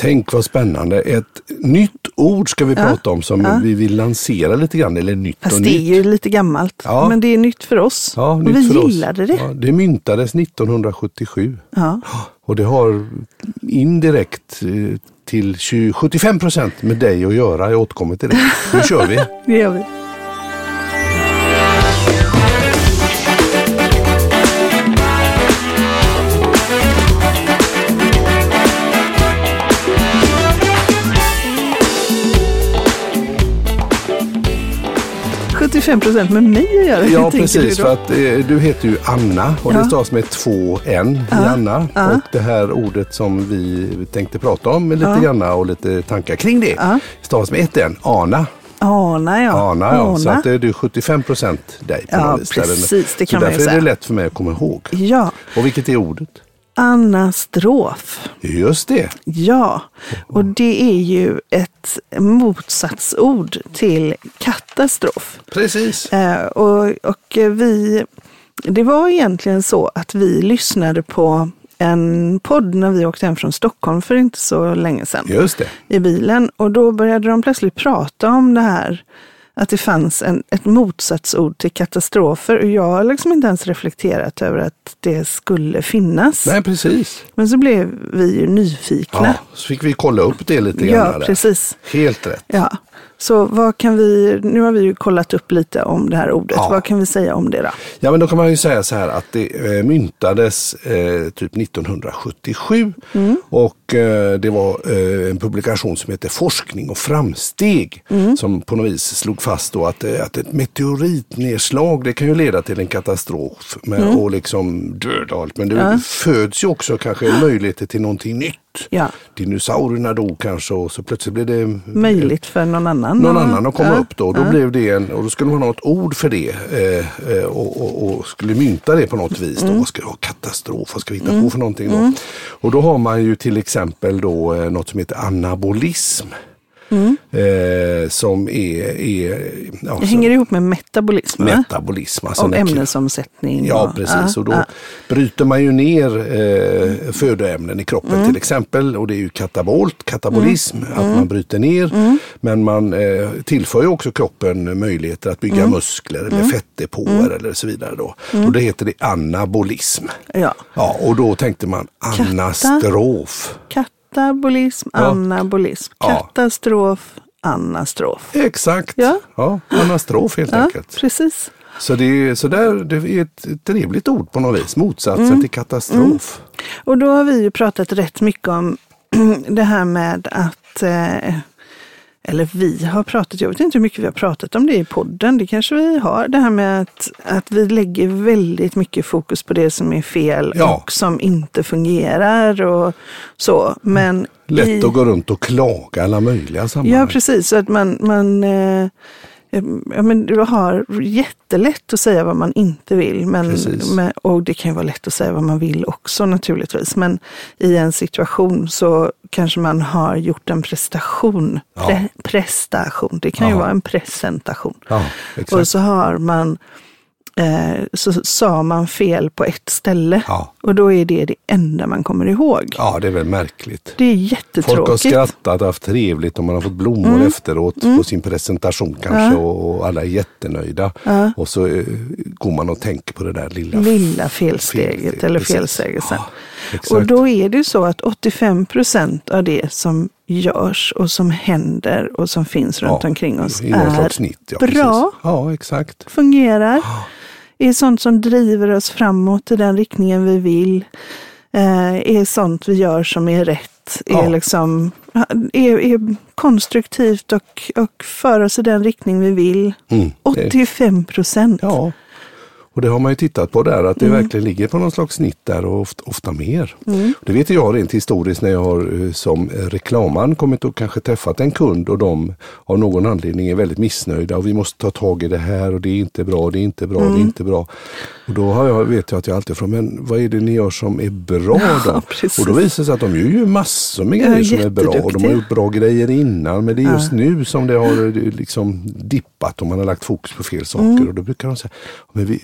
Tänk vad spännande. Ett nytt ord ska vi prata om som vi vill lansera lite grann. Eller nytt Fast och det är nytt. ju lite gammalt. Ja. Men det är nytt för oss. Ja, och nytt vi för oss. gillade det. Ja, det myntades 1977. Ja. Och det har indirekt eh, till 20, 75 procent med dig att göra. Jag återkommer till det. Nu kör vi. Det gör vi. ...75 procent med mig att göra. Ja, precis. För att eh, du heter ju Anna och Ja. det stavas med två N i Anna. Ja. Och det här ordet som vi tänkte prata om lite Ja. grann och lite tankar kring det Ja. stavas med ett N. Ana. Ana ja. Ana, ja. Så att det är du 75 procent dig på Ja, något vis. Precis, det Så kan man ju därför är det säga. lätt för mig att komma ihåg. Ja, Och vilket är ordet? Anastrof. Just det. Ja, och det är ju ett motsatsord till katastrof. Precis. Eh, och, och vi, det var egentligen så att vi lyssnade på en podd när vi åkte hem från Stockholm för inte så länge sedan Just det. i bilen. Och då började de plötsligt prata om det här att det fanns en, ett motsatsord till katastrofer. Och jag har liksom inte ens reflekterat över att det skulle finnas. Nej, precis. Men så blev vi ju nyfikna. Ja, så fick vi kolla upp det lite grann. Ja, precis. Helt rätt. Ja. Så vad kan vi, nu har vi ju kollat upp lite om det här ordet. Ja. Vad kan vi säga om det då? Ja men då kan man ju säga så här att det eh, myntades eh, typ 1977 Mm. och eh, det var eh, en publikation som heter Forskning och framsteg Mm. som på något vis slog fast då att, eh, att ett meteoritnedslag det kan ju leda till en katastrof med, Mm. och liksom döda allt men det föds ju också kanske möjligheter till någonting nytt. Ja. Dinosaurierna dog kanske och så plötsligt blev det Möjligt för någon annan. någon annan att komma ja, upp då. Då ja. blev det en, och då skulle man ha ett ord för det eh, eh, och, och, och skulle mynta det på något vis. Då. Vad ska vara? Katastrof, vad ska vi hitta på för någonting då? Och då har man ju till exempel då eh, något som heter anabolism. Eh, som är, är ja, Det hänger ihop med metabolism. metabolism. Alltså och ämnesomsättning. Ja, och- precis. Och då ja. bryter man ju ner eh, födoämnen i kroppen Mm. till exempel. Och det är ju katabolt, katabolism, att Mm. man bryter ner. Men man eh, tillför ju också kroppen möjligheter att bygga Mm. muskler eller fettdepåer eller så vidare. Då. Och då heter det anabolism. ja. Ja, och då tänkte man anastrof. Katabolism, Ja. anabolism. Ja. Katastrof, anastrof. Exakt. Ja. Ja, anastrof helt Ja, enkelt. precis. Så det är, så där, det är ett trevligt ord på något vis. Motsatsen Mm. till katastrof. Och då har vi ju pratat rätt mycket om det här med att eh, eller vi har pratat, jag vet inte hur mycket vi har pratat om det i podden, det kanske vi har. Det här med att, att vi lägger väldigt mycket fokus på det som är fel Ja. och som inte fungerar och så. Men Lätt i, att gå runt och klaga alla möjliga sammanhang. Ja, precis. Så att man, man eh, Ja, men du har jättelätt att säga vad man inte vill. Men, men, och det kan ju vara lätt att säga vad man vill också naturligtvis. Men i en situation så kanske man har gjort en prestation. Ja. Pre, prestation, det kan ju Ja. vara en presentation. Ja. Och så har man så sa man fel på ett ställe. Ja. Och då är det det enda man kommer ihåg. ja, det är väl märkligt. Det är Folk har jättetråkigt. skrattat haft trevligt och man har fått blommor Mm. efteråt på sin presentation kanske och, och alla är jättenöjda. Och så eh, går man och tänker på det där lilla lilla felsteget felsteget, eller felsägelsen. Ja, och då är det ju så att 85 procent av det som görs och som händer och som finns runt Ja, omkring oss är snitt, ja, bra. Ja, exakt. fungerar, är sånt som driver oss framåt i den riktningen vi vill, eh, är sånt vi gör som är rätt, är, Ja. liksom, är, är konstruktivt och, och för oss i den riktning vi vill. Mm. Det- 85 procent. Ja, och det har man ju tittat på där, att det Mm. verkligen ligger på någon slags snitt där och ofta, ofta mer. Det vet jag rent historiskt när jag har eh, som reklamman kommit och kanske träffat en kund och de av någon anledning är väldigt missnöjda och vi måste ta tag i det här och det är inte bra, det är inte bra, Mm. det är inte bra. Och då har jag, vet jag att jag alltid frågar, men vad är det ni gör som är bra då? Ja, och då visar det sig att de gör ju massor med Ja, grejer som är bra och de har gjort bra grejer innan men det är just nu som det har eh, liksom dippat och man har lagt fokus på fel saker. Mm. Och då brukar de säga, men vi,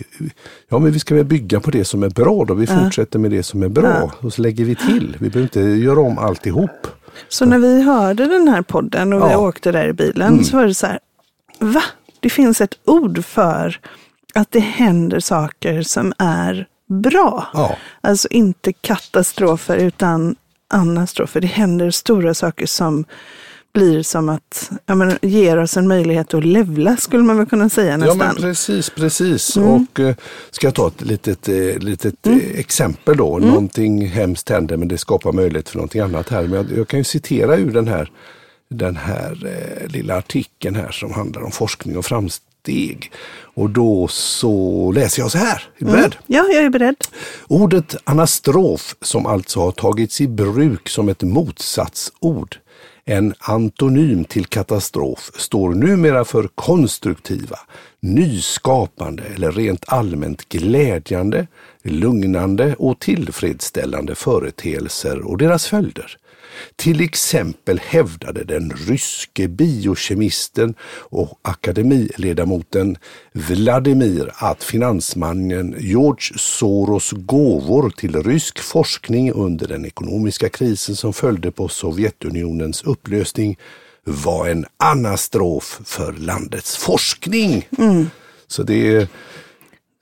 ja men vi ska väl bygga på det som är bra då. Vi fortsätter med det som är bra och så lägger vi till. Vi behöver inte göra om alltihop. Så när vi hörde den här podden och vi Ja. åkte där i bilen så var det så här, va? Det finns ett ord för att det händer saker som är bra. Ja. Alltså inte katastrofer utan anastrofer. Det händer stora saker som blir som att, ja, men, ger oss en möjlighet att levla skulle man väl kunna säga Ja nästan. men precis, precis. Mm. Och eh, ska jag ta ett litet, eh, litet eh, exempel då. Mm. Någonting hemskt händer men det skapar möjlighet för någonting annat här. Men jag, jag kan ju citera ur den här, den här eh, lilla artikeln här som handlar om forskning och framsteg. Och då så läser jag så här. Är du beredd? Ja, jag är beredd. Ordet anastrof som alltså har tagits i bruk som ett motsatsord, en antonym till katastrof, står numera för konstruktiva, nyskapande eller rent allmänt glädjande, lugnande och tillfredsställande företeelser och deras följder. Till exempel hävdade den ryske biokemisten och akademiledamoten Vladimir att finansmannen George Soros gåvor till rysk forskning under den ekonomiska krisen som följde på Sovjetunionens upplösning var en anastrof för landets forskning. Så det är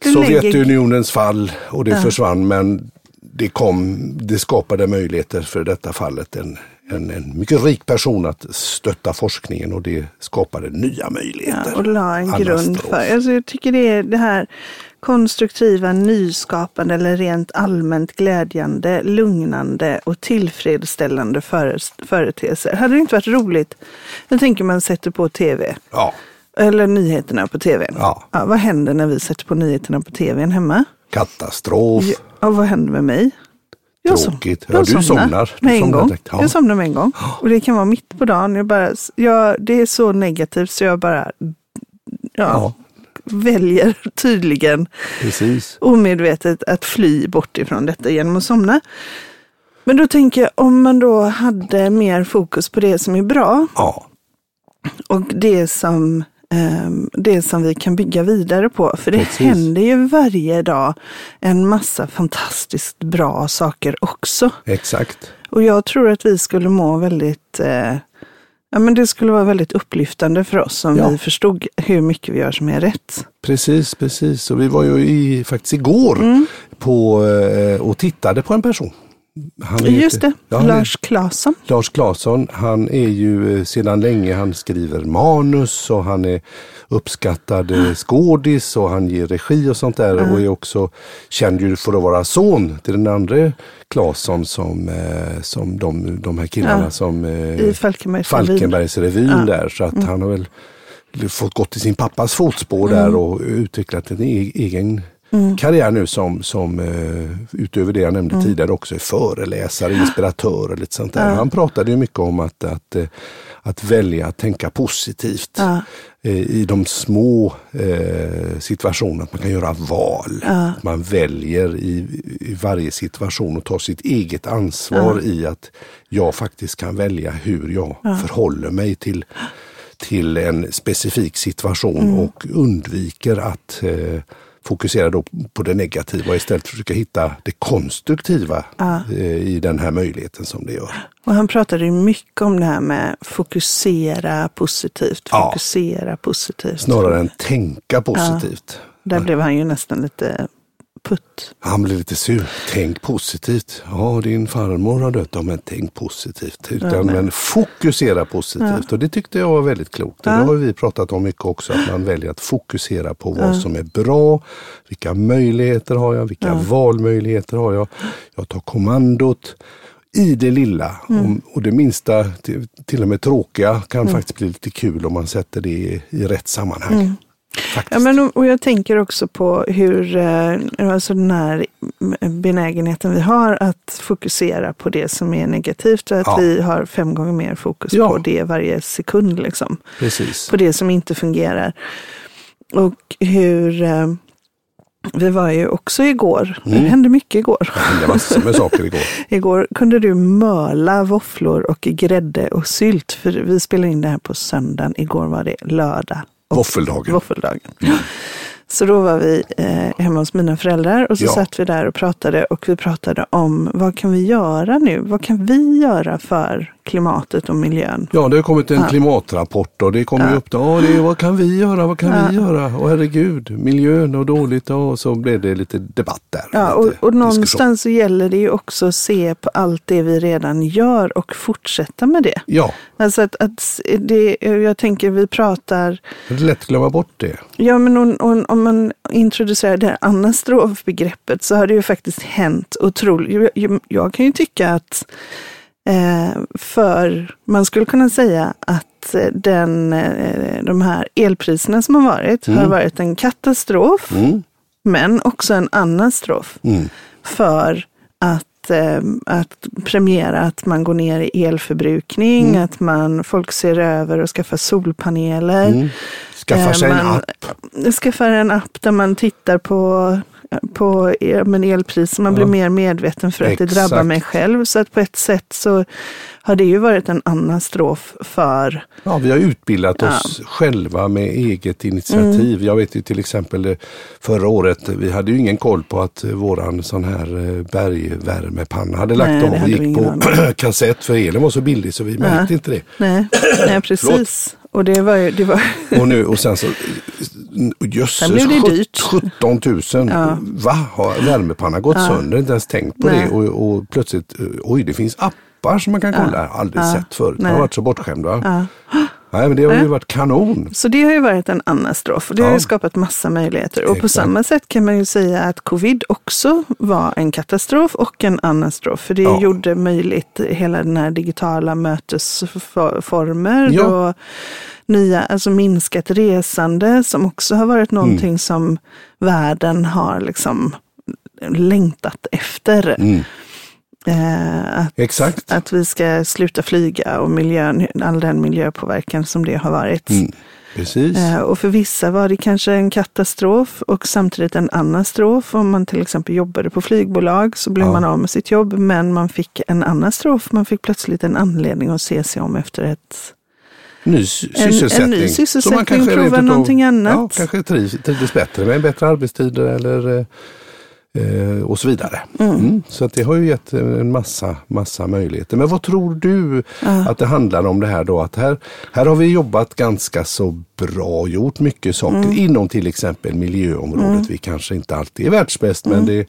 Du lägger- Sovjetunionens fall och det försvann men det, kom, det skapade möjligheter för detta fallet en, en, en mycket rik person att stötta forskningen och det skapade nya möjligheter. Ja, och la en grund för. Alltså jag tycker det är det här konstruktiva, nyskapande eller rent allmänt glädjande, lugnande och tillfredsställande före, företeelser. Hade det inte varit roligt? Jag tänker man sätter på tv. Ja, Eller nyheterna på tv. Ja. vad händer när vi sätter på nyheterna på tv hemma? Katastrof. Ja, vad händer med mig? Tråkigt. som- Ja, du somnar. Du Med en somnar gång. direkt. Ja. Jag somnar med en gång. Och det kan vara mitt på dagen. Jag bara, jag, det är så negativt så jag bara ja, Ja. väljer tydligen Precis. omedvetet att fly bort ifrån detta genom att somna. Men då tänker jag om man då hade mer fokus på det som är bra Ja, och det som, det som vi kan bygga vidare på. För det Precis. händer ju varje dag en massa fantastiskt bra saker också. exakt. Och jag tror att vi skulle må väldigt, eh, ja men det skulle vara väldigt upplyftande för oss om Ja. vi förstod hur mycket vi gör som är rätt. Precis, precis. Och vi var ju i, faktiskt igår Mm. på, eh, och tittade på en person. Han är Just det, Ja, han Lars Claesson. Lars Claesson, han är ju eh, sedan länge, han skriver manus och han är uppskattad eh, skådis och han ger regi och sånt där och är också känd ju för att vara son till den andra Claesson som, eh, som de, de här killarna Ja, som eh, I Falkenbergs revy. Falkenbergsrevyn Ja. Mm. där. Så att han har väl fått gått i sin pappas fotspår Mm. där och utvecklat en e- egen karriär nu som, som eh, utöver det jag nämnde Mm. tidigare också är föreläsare, inspiratör och lite sånt där. Han pratade ju mycket om att, att, eh, att välja att tänka positivt Ja. eh, i de små eh, situationerna, att man kan göra val. Att man väljer i, i varje situation och tar sitt eget ansvar i att jag faktiskt kan välja hur jag förhåller mig till, till en specifik situation Mm. och undviker att eh, fokusera då på det negativa och istället försöka hitta det konstruktiva eh, i den här möjligheten som det gör. Och han pratade ju mycket om det här med fokusera positivt, Ja. fokusera positivt. Snarare än tänka positivt. Där blev han ju nästan lite putt. Han blev lite sur. Tänk positivt. Ja, din farmor har dött. Ja, men tänk positivt. Utan, men fokusera positivt. Och det tyckte jag var väldigt klokt. Och det har vi pratat om mycket också. Att man väljer att fokusera på vad som är bra. Vilka möjligheter har jag? Vilka valmöjligheter har jag? Jag tar kommandot i det lilla. Och, och det minsta, till, till och med tråkiga, kan faktiskt bli lite kul om man sätter det i, i rätt sammanhang. Faktiskt. Ja, men, och- jag tänker också på hur, eh, alltså den här benägenheten vi har att fokusera på det som är negativt och att Ja. vi har fem gånger mer fokus Ja. på det varje sekund. Liksom. Precis. På det som inte fungerar. Och hur, eh, vi var ju också igår, det hände mycket igår. Det hände massor med saker igår. Igår kunde du möla våfflor och grädde och sylt. För vi spelade in det här på söndagen. Igår var det lördag. Våffeldagen. Våffeldagen. Så då var vi eh, hemma hos mina föräldrar och så Ja. satt vi där och pratade och vi pratade om vad kan vi göra nu? Vad kan vi göra för klimatet och miljön? Ja, det har kommit en Ja. klimatrapport och det kommer Ja. upp då, "Ja, det vad kan vi göra, vad kan vi Ja. göra? Och herregud, miljön och dåligt och så blev det lite debatt där. Ja, och, och någonstans så gäller det ju också att se på allt det vi redan gör och fortsätta med det. Ja, Alltså att, att det, jag tänker vi pratar, det är lätt att glömma bort det. ja men om, om, om man här anastropbegreppet så har det ju faktiskt hänt otroligt. Jag, jag kan ju tycka att eh, för, man skulle kunna säga att eh, den, eh, de här elpriserna som har varit har varit en katastrof, Mm. men också en anastrof Mm. för att, eh, att premiera att man går ner i elförbrukning, Mm. att man, folk ser över och skaffar solpaneler. Mm. Skaffar Eh, sig en man- app. Skaffar en app där man tittar på, på men elpriser, man blir Ja. mer medveten för att det Exakt. drabbar mig själv. Så att på ett sätt så har det ju varit en anastrof för, Ja, vi har utbildat Ja. Mm. oss själva med eget initiativ. Jag vet ju till exempel eh, förra året, vi hade ju ingen koll på att eh, våran sån här eh, bergvärmepanna hade lagt Nej, det om och vi gick på kassett för elen var så billig så vi märkte inte det. nej, nej precis. Och det var ju, det var, Och, nu, och sen så, jösses, Sen blev det dyrt. 17 000. Ja. Va, har värmepannan gått sönder? Inte ens tänkt på Nej. det. Och, och plötsligt, eh, oj det finns appar som man kan kolla. Har Aldrig Ja. sett förut. Man Nej. har varit så bortskämd va? ja. Nej men det har ju varit kanon. Så det har ju varit en anastrof och det har Ja. ju skapat massa möjligheter. Och på Exakt. samma sätt kan man ju säga att covid också var en katastrof och en anastrof. För det Ja. gjorde möjligt hela den här digitala mötesformer Ja. och nya, alltså minskat resande som också har varit någonting Mm. som världen har liksom längtat efter. Mm. Eh, att, Exakt. att vi ska sluta flyga och miljön, all den miljöpåverkan som det har varit. Mm. Precis. Eh, Och för vissa var det kanske en katastrof och samtidigt en anastrof. Om man till exempel jobbade på flygbolag så blev Ja. man av med sitt jobb men man fick en anastrof. Man fick plötsligt en anledning att se sig om efter ett ny sy- en sysselsättning. ny Så sysselsättning, man kanske prova någonting annat. Ja, kanske trivs bättre med bättre arbetstider eller eh, eh, och så vidare. Mm. Så att det har ju gett en massa, massa möjligheter. Men vad tror du att det handlar om det här då? Att här, här har vi jobbat ganska så bra, gjort mycket saker Mm. inom till exempel miljöområdet. Vi kanske inte alltid är världsbäst Mm. men det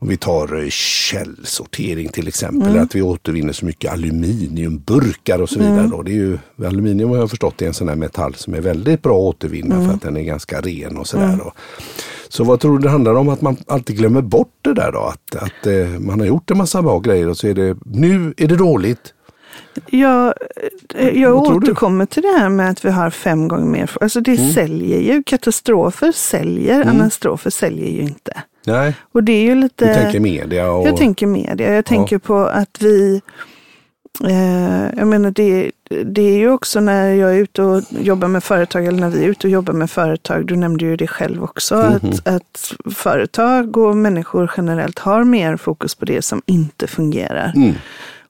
om vi tar eh, källsortering till exempel, Mm. att vi återvinner så mycket aluminiumburkar och så vidare. Mm. Då. Det är ju, aluminium har jag förstått är en sån här metall som är väldigt bra att återvinna Mm. för att den är ganska ren och sådär. då. Så vad tror du det handlar om? Att man alltid glömmer bort det där då? Att, att eh, man har gjort en massa bra grejer och så är det, nu är det dåligt. Jag, eh, jag tror du? återkommer till det här med att vi har fem gånger mer. Alltså det Mm. säljer ju. Katastrofer säljer, anastrofer säljer ju inte. Nej, Och det är ju lite... du tänker media och... Jag tänker media. Jag tänker på att vi, eh, jag menar det, det är ju också när jag är ute och jobbar med företag, eller när vi är ute och jobbar med företag, du nämnde ju det själv också, Mhm. att, att företag och människor generellt har mer fokus på det som inte fungerar. Mm.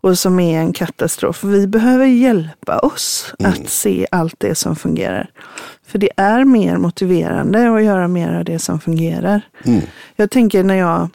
Och som är en katastrof. Vi behöver hjälpa oss Mm. att se allt det som fungerar. För det är mer motiverande att göra mer av det som fungerar. Mm. Jag tänker när jag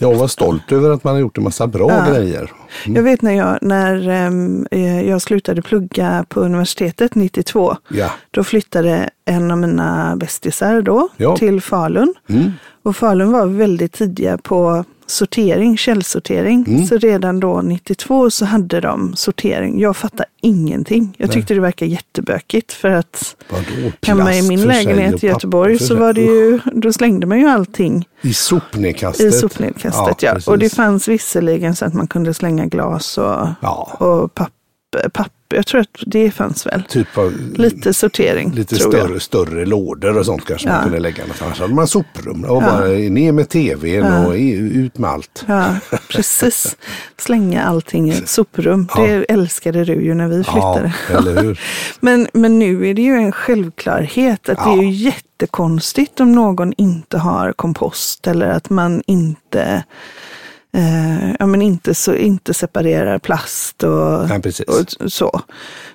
Jag var stolt över att man har gjort en massa bra Ja. grejer. Jag vet när jag, när ehm, eh, jag slutade plugga på universitetet 92. Ja. Då flyttade en av mina bästisar då Ja. till Falun. Mm. Och Falun var väldigt tidiga på sortering, källsortering. Mm. Så redan då 92 så hade de sortering. Jag fattar ingenting. Jag Nej. tyckte det verkade jättebökigt för att Vadå? hemma i min lägenhet i Göteborg så var det ju, då slängde man ju allting I sopnedkastet. i sopnedkastet. Ja, precis. Och det fanns visserligen så att man kunde slänga glas och Ja, och papper, papper. Jag tror att det fanns väl. typ av Lite sortering, lite större, jag. större lådor och sånt kanske man Ja. kunde lägga någonstans. Så hade man soprum och Ja. bara ner med tvn Ja. och ut med allt. Ja, precis. Slänga allting i ett soprum. Det älskade du ju när vi flyttade. Eller hur? Men, men nu är det ju en självklarhet att det är ju jättekonstigt om någon inte har kompost eller att man inte eh, ja, men inte, så, inte separerar plast och, precis. och så.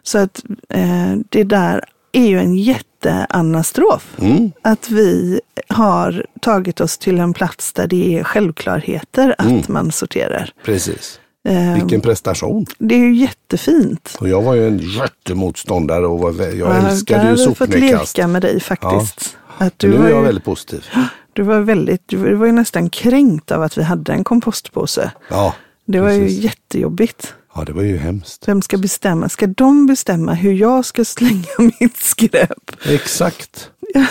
Så att eh, det där är ju en jätteanastrof. Mm. Att vi har tagit oss till en plats där det är självklarheter att Mm. man sorterar. Precis. Eh, Vilken prestation. Det är ju jättefint. Och jag var ju en jättemotståndare och jag Ja, älskade ju har vi fått sopnedkast. leka med dig faktiskt. Att du, Men nu är jag ju, väldigt positiv. du var väldigt, du var- ju nästan kränkt av att vi hade en kompostpåse. Ja, Det var ju Precis. jättejobbigt. ja det var ju hemskt. Vem ska bestämma? Ska de bestämma hur jag ska slänga mitt skräp? Exakt. det,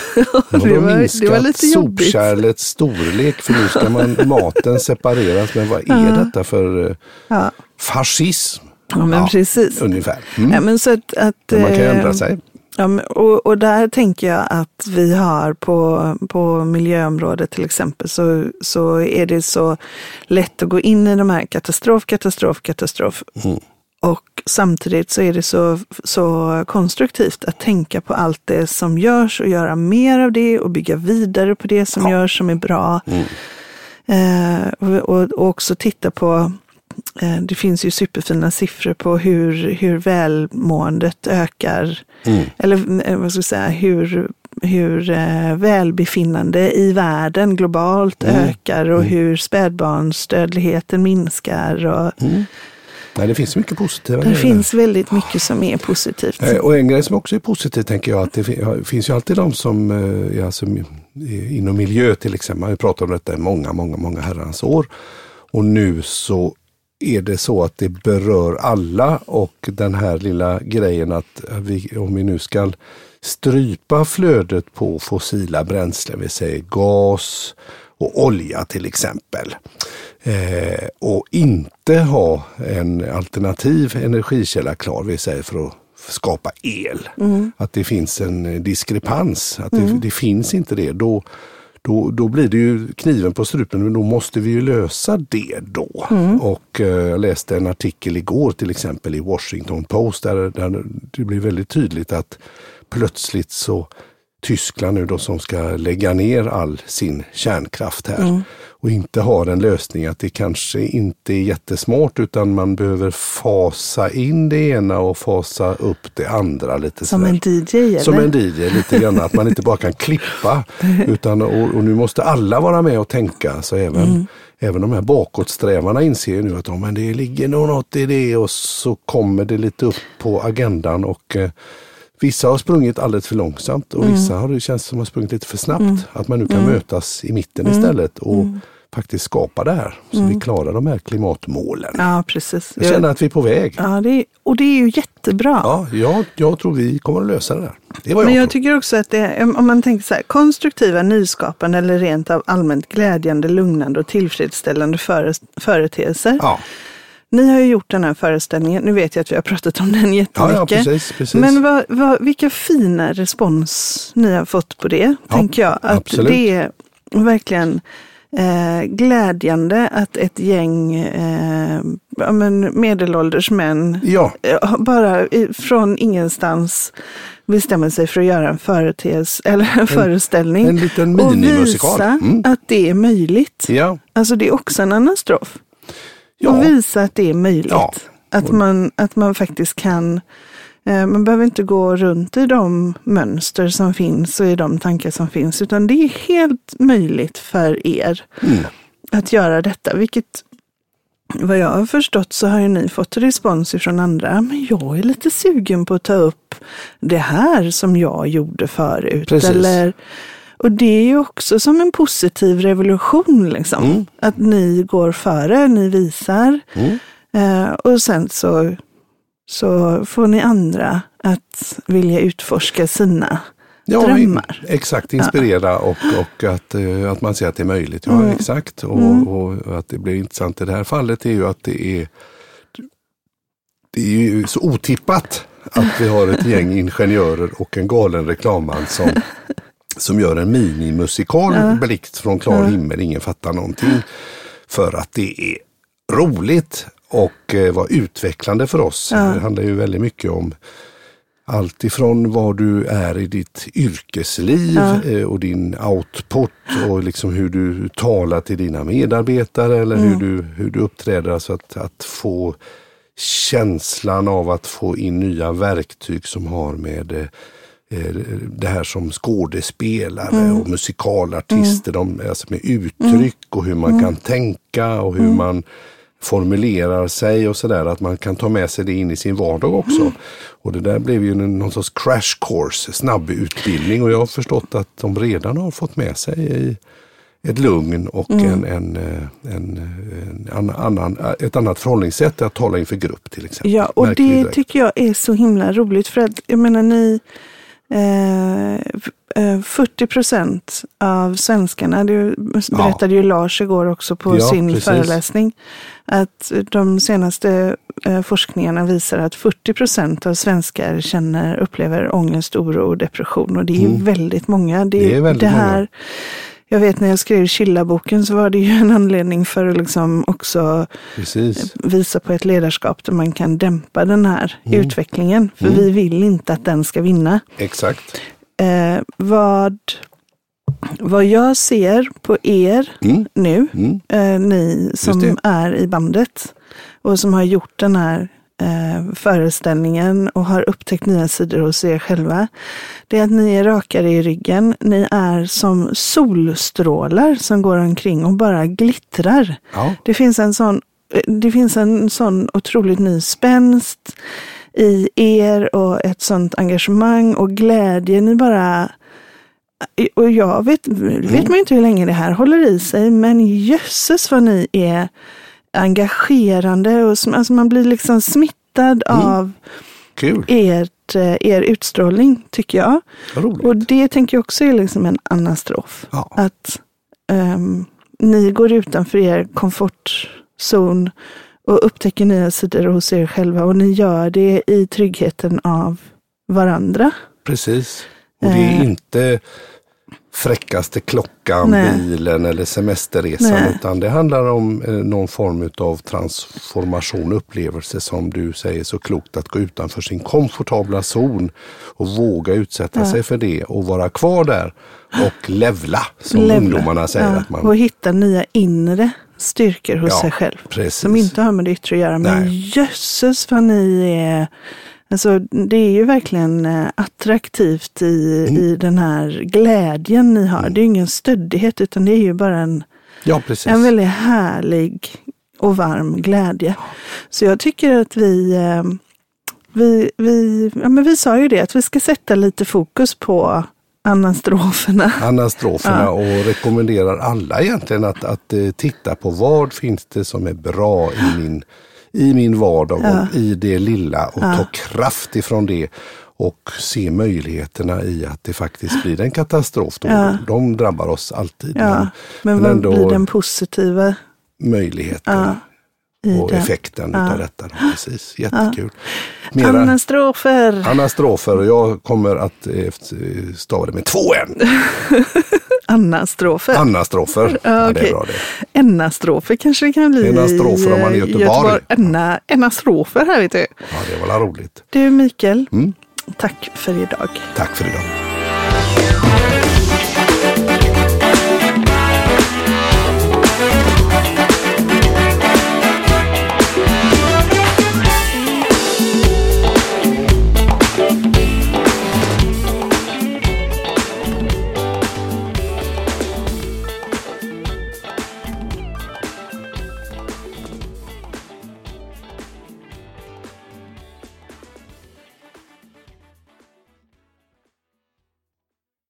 Det var, det var lite jobbigt. sopkärlets storlek för nu ska man, maten separeras. Men vad är detta för eh, Ja, fascism? ja men precis. Ungefär. Mm. Ja, men så att, att, man kan ju eh, ändra sig. Ja, och, och där tänker jag att vi har på, på miljöområdet till exempel så, så är det så lätt att gå in i de här katastrof, katastrof, katastrof. Mm. Och samtidigt så är det så, så konstruktivt att tänka på allt det som görs och göra mer av det och bygga vidare på det som Ja. görs som är bra. Mm. Eh, och, och, också titta på, det finns ju superfina siffror på hur, hur välmåendet ökar. Mm. Eller eh, vad ska jag säga, hur, hur eh, välbefinnande i världen globalt Mm. ökar och hur spädbarnsdödligheten minskar. Och Mm. Nej, det finns mycket positiva det finns väldigt mycket som är positivt. Eh, Och en grej som också är positiv tänker jag att det finns ju alltid de som eh, alltså, inom miljö till exempel. Man pratat om detta i många, många, många herrans år. Och nu så är det så att det berör alla och den här lilla grejen att vi, om vi nu ska strypa flödet på fossila bränslen, vi säger gas och olja till exempel. Eh, och inte ha en alternativ energikälla klar, vi säger för att skapa el. Att det finns en diskrepans, att det, det finns inte det. Då, då, då blir det ju kniven på strupen, men då måste vi ju lösa det då. Och eh, jag läste en artikel igår till exempel i Washington Post där, där det blir väldigt tydligt att plötsligt så Tyskland nu då som ska lägga ner all sin kärnkraft här och inte har en lösning att det kanske inte är jättesmart utan man behöver fasa in det ena och fasa upp det andra lite Som en DJ eller? Som en DJ lite grann, att man inte bara kan klippa. Utan, och, och nu måste alla vara med och tänka. Så även, Mm. även de här bakåtsträvarna inser ju nu att oh, men det ligger nog något i det och så kommer det lite upp på agendan. och eh, Vissa har sprungit alldeles för långsamt och Mm. vissa har det känns som har sprungit lite för snabbt. Att man nu kan mötas i mitten istället och Mm. Faktiskt skapa det här. Så vi klarar de här klimatmålen. Ja, precis. Jag känner att vi är på väg. Ja, det är, och det är ju jättebra. Ja, jag, jag tror vi kommer att lösa det där. Det vad jag, Men jag tror. tycker också att det, om man tänker så här, konstruktiva, nyskapande eller rent av allmänt glädjande, lugnande och tillfredsställande före, företeelser. Ja. Ni har ju gjort den här föreställningen, nu vet jag att vi har pratat om den Ja, jättemycket. ja, precis. precis. Men vad, vad, vilka fina respons ni har fått på det, Ja, tänker jag. Att absolut. det är verkligen eh, glädjande att ett gäng eh, ja, men medelålders män Ja, eh, bara från ingenstans bestämmer sig för att göra en företeelse eller en, föreställning. en liten och minimusikal. visa Mm. att det är möjligt. Ja, Alltså det är också en anastrof. Ja. Och visa att det är möjligt. Ja. Att, man, att man faktiskt kan, man behöver inte gå runt i de mönster som finns och i de tankar som finns, utan det är helt möjligt för er Mm. att göra detta. Vilket, vad jag har förstått så har ju ni fått respons från andra, men jag är lite sugen på att ta upp det här som jag gjorde förut. Precis. Eller, och det är ju också som en positiv revolution, liksom. Mm. Att ni går före, ni visar. Mm. Eh, och sen så, så får ni andra att vilja utforska sina ja drömmar. exakt. Inspirera och, och att, eh, att man ser att det är möjligt. Ja, Mm. exakt. Och, Mm. och att det blir intressant i det här fallet är ju att det är det är ju så otippat att vi har ett gäng ingenjörer och en galen reklamman som, som gör en minimusikal Ja. blixt från klar Ja. himmel. Ingen fattar någonting. För att det är roligt och eh, var utvecklande för oss. Ja. Det handlar ju väldigt mycket om allt ifrån vad du är i ditt yrkesliv Ja. eh, och din output och liksom hur du talar till dina medarbetare eller hur, du, hur du uppträder. Alltså att, att få känslan av att få in nya verktyg som har med eh, det här som skådespelare och musikalartister, de, alltså med uttryck och hur man kan tänka och hur man formulerar sig och sådär. Att man kan ta med sig det in i sin vardag också. Och det där blev ju någon sorts crash course, snabb utbildning och jag har förstått att de redan har fått med sig i ett lugn och en, en, eh, en, en, annan, ett annat förhållningssätt att tala inför grupp till exempel. Ja, och Märker vi det direkt. tycker jag är så himla roligt för att jag menar ni eh, eh, 40 procent av svenskarna, det berättade ju Lars igår också på Ja, sin precis. föreläsning, att de senaste eh, forskningarna visar att 40 procent av svenskar känner, upplever ångest, oro och depression och det är ju väldigt många. Det, Mm. Det är väldigt det här, många. Jag vet när jag skrev Killa-boken så var det ju en anledning för att liksom också Precis. visa på ett ledarskap där man kan dämpa den här Mm. utvecklingen. För vi vill inte att den ska vinna. Exakt. Eh, vad, vad jag ser på er Mm. nu, Mm. eh, ni som är i bandet och som har gjort den här eh, föreställningen och har upptäckt nya sidor hos er själva. Det är att ni är rakare i ryggen. Ni är som solstrålar som går omkring och bara glittrar. Ja. Det finns en sån, det finns en sån otroligt ny spänst i er och ett sånt engagemang och glädje. Ni bara... Och jag vet, vet man ju inte hur länge det här håller i sig, men jösses vad ni är engagerande och alltså man blir liksom smittad av Kul. ert, eh, er utstrålning, tycker jag. Och det tänker jag också är liksom en anastrof. Ja. Att ehm, ni går utanför er komfortzon och upptäcker nya sidor hos er själva och ni gör det i tryggheten av varandra. Precis. Och det är Eh. inte fräckaste klockan, Nej. bilen eller semesterresan. Nej. Utan det handlar om eh, någon form av transformation, upplevelse som du säger så klokt. Att gå utanför sin komfortabla zon och våga utsätta sig för det och vara kvar där och levla som Levla. ungdomarna säger. Ja, att man, Och hitta nya inre styrkor hos Ja, sig själv. precis. Som inte har med det yttre att göra. Men Nej. jösses vad ni är Alltså, det är ju verkligen eh, attraktivt i, Mm. i den här glädjen ni har. Det är ju ingen stöddighet utan det är ju bara en, ja, en väldigt härlig och varm glädje. Så jag tycker att vi, eh, vi, vi, ja, men vi sa ju det, att vi ska sätta lite fokus på anastroferna. anastroferna Ja. och rekommenderar alla egentligen att, att eh, titta på vad finns det som är bra i min, i min vardag och i det lilla och ta kraft ifrån det och se möjligheterna i att det faktiskt blir en katastrof. Då. Ja. De drabbar oss alltid. Ja, men, men vad ändå- blir den positiva möjligheterna i och det? effekten Ja. utav detta. Då. Precis, jättekul. Mera Anastrofer! anastrofer och jag kommer att eh, stava det med två n. Anastrofer. Anastrofer. Ja, det är okej. bra det. Enastrofer kanske det kan bli Enastrofer om man är i eh, Göteborg. Enna, enastrofer här vet du. Ja, det var roligt. Du Mikael, Mm. tack för idag. Tack för idag.